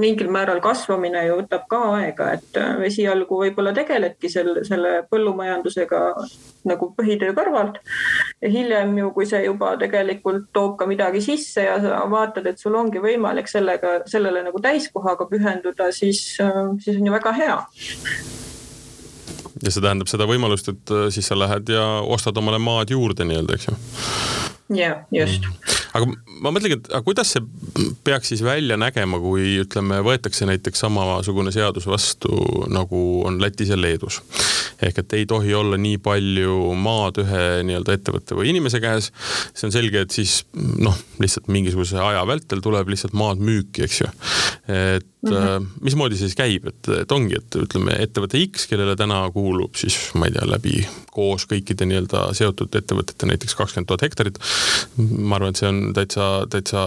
Speaker 3: mingil määral kasvamine ju võtab ka aega, et äh, esialgu võib-olla tegeledki selle, selle põllumajandusega nagu põhitöö kõrvalt. ja hiljem ju, kui see juba tegelikult toob ka midagi sisse ja sa vaatad, et sul ongi võimalik sellega, sellele nagu täiskohaga pühenduda, siis, äh, siis on ju väga hea.
Speaker 2: Ja see tähendab seda võimalust, et äh, siis sa lähed ja ostad omale maad juurde nii-öelda, eks ju
Speaker 3: jah, just.
Speaker 2: aga ma mõtlengi, et aga kuidas see peaks siis välja nägema, kui ütleme, võetakse näiteks samasugune seadus vastu, nagu on Lätis ja Leedus. Ehk et ei tohi olla nii palju maad ühe nii-öelda ettevõtte või inimese käes. see on selge, et siis noh, lihtsalt mingisuguse aja vältel tuleb lihtsalt maad müüki, eks ju. et mm -hmm. mismoodi see siis käib, et, et ongi, et ütleme, ettevõte X, kellele täna kuulub siis ma ei tea, läbi koos kõikide nii-öelda seotud ettevõtete näiteks kakskümmend tuhat hektarit ma arvan, et see on täitsa, täitsa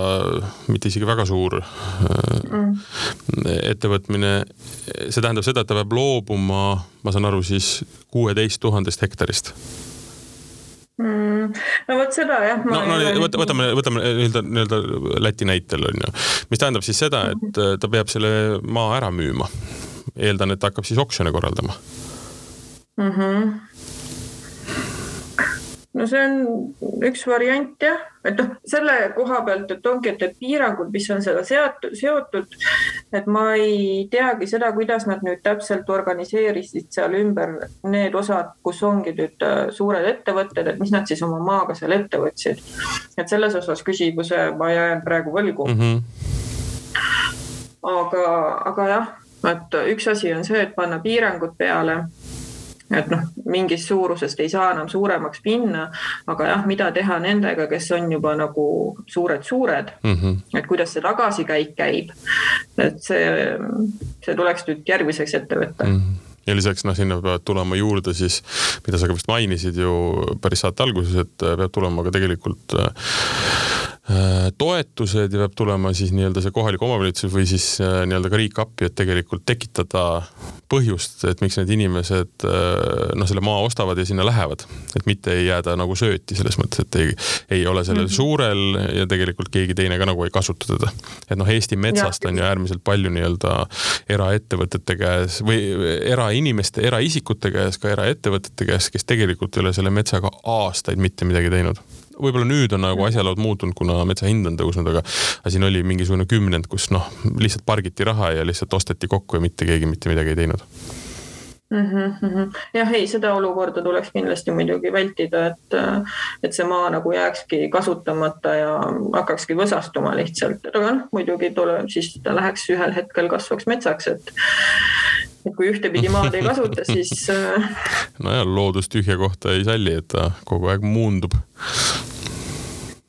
Speaker 2: mitte isegi väga suur mm. ettevõtmine. see tähendab seda, et ta peab loobuma, ma saan aru, siis kuueteist tuhandest hektarist
Speaker 3: mm,. no vot seda jah.
Speaker 2: no, no võt, võtame, võtame nii-öelda, nii-öelda Läti näitel on ju, mis tähendab siis seda, et ta peab selle maa ära müüma. eeldan, et ta hakkab siis oksjone korraldama
Speaker 3: mm. -hmm no see on üks variant jah, et noh, selle koha pealt, et ongi, et need piirangud, mis on seda seotud, seotud, et ma ei teagi seda, kuidas nad nüüd täpselt organiseerisid seal ümber need osad, kus ongi nüüd äh, suured ettevõtted, et mis nad siis oma maaga seal ette võtsid. et selles osas küsimuse ma jään praegu võlgu mm. -hmm. aga, aga jah, et üks asi on see, et panna piirangud peale et noh, mingist suurusest ei saa enam suuremaks minna, aga jah, mida teha nendega, kes on juba nagu suured-suured mm, -hmm. et kuidas see tagasikäik käib. et see, see tuleks nüüd järgmiseks ette võtta mm. -hmm
Speaker 2: ja lisaks noh, sinna peavad tulema juurde siis, mida sa ka vist mainisid ju päris saate alguses, et peab tulema ka tegelikult äh, Äh, toetused ja peab tulema siis nii-öelda see kohalik omavalitsus või siis äh, nii-öelda ka riik appi, et tegelikult tekitada põhjust, et miks need inimesed äh, noh, selle maa ostavad ja sinna lähevad. et mitte ei jääda nagu sööti selles mõttes, et ei, ei ole sellel mm -hmm. suurel ja tegelikult keegi teine ka nagu ei kasuta teda. et noh, Eesti metsast ja. on ju äärmiselt palju nii-öelda eraettevõtete käes või erainimeste, eraisikute käes, ka eraettevõtete käes, kes tegelikult ei ole selle metsaga aastaid mitte midagi teinud võib-olla nüüd on nagu asjalood muutunud, kuna metsa hind on tõusnud, aga siin oli mingisugune kümnend, kus noh, lihtsalt pargiti raha ja lihtsalt osteti kokku ja mitte keegi mitte midagi ei teinud
Speaker 3: mm. -hmm. jah, ei, seda olukorda tuleks kindlasti muidugi vältida, et, et see maa nagu jääkski kasutamata ja hakkakski võsastuma lihtsalt, aga noh, muidugi tuleb, siis ta läheks ühel hetkel kasvaks metsaks, et et kui ühtepidi maad ei kasuta, siis.
Speaker 2: nojah, loodus tühja kohta ei salli, et ta kogu aeg muundub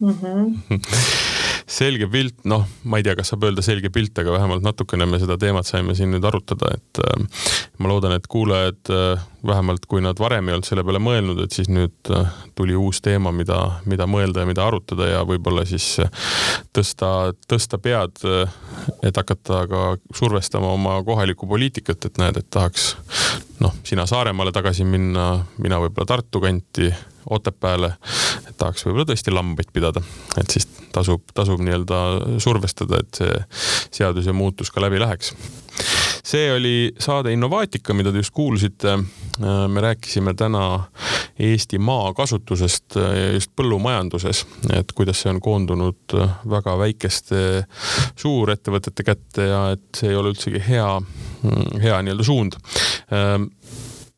Speaker 2: mm. -hmm. selge pilt, noh, ma ei tea, kas saab öelda selge pilt, aga vähemalt natukene me seda teemat saime siin nüüd arutada, et äh, ma loodan, et kuulajad äh, vähemalt kui nad varem ei olnud selle peale mõelnud, et siis nüüd äh, tuli uus teema, mida, mida mõelda ja mida arutada ja võib-olla siis äh, tõsta, tõsta pead, äh, et hakata ka survestama oma kohalikku poliitikat, et näed, et tahaks noh, sina Saaremaale tagasi minna, mina võib-olla Tartu kanti Otepääle, et tahaks võib-olla tõesti lambaid pidada, et siis tasub, tasub nii-öelda survestada, et see seaduse muutus ka läbi läheks. see oli saade Innovaatika, mida te just kuulsite. me rääkisime täna Eesti maakasutusest just põllumajanduses, et kuidas see on koondunud väga väikeste suurettevõtete kätte ja et see ei ole üldsegi hea, hea nii-öelda suund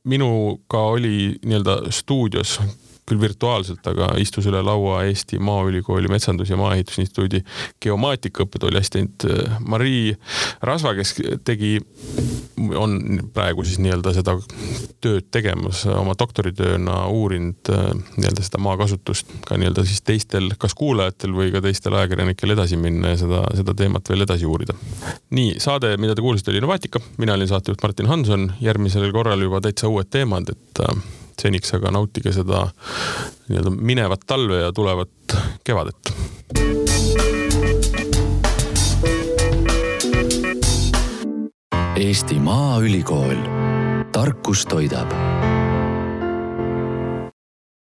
Speaker 2: minuga oli nii-öelda stuudios küll virtuaalselt, aga istus üle laua Eesti Maaülikooli Metsandus- ja Maaehitusinstituudi geomaatika õppetooli assistent äh, Marii Rasva, kes tegi, on praegu siis nii-öelda seda tööd tegemas oma doktoritööna uurinud äh, nii-öelda seda maakasutust ka nii-öelda siis teistel, kas kuulajatel või ka teistel ajakirjanikel edasi minna ja seda, seda teemat veel edasi uurida. nii, saade, mida te kuulsite, oli Innovaatika, mina olin saatejuht Martin Hanson, järgmisel korral juba täitsa uued teemad, et äh, seniks aga nautige seda nii-öelda minevat talve ja tulevat kevadet.
Speaker 1: Eesti Maaülikool, tarkus toidab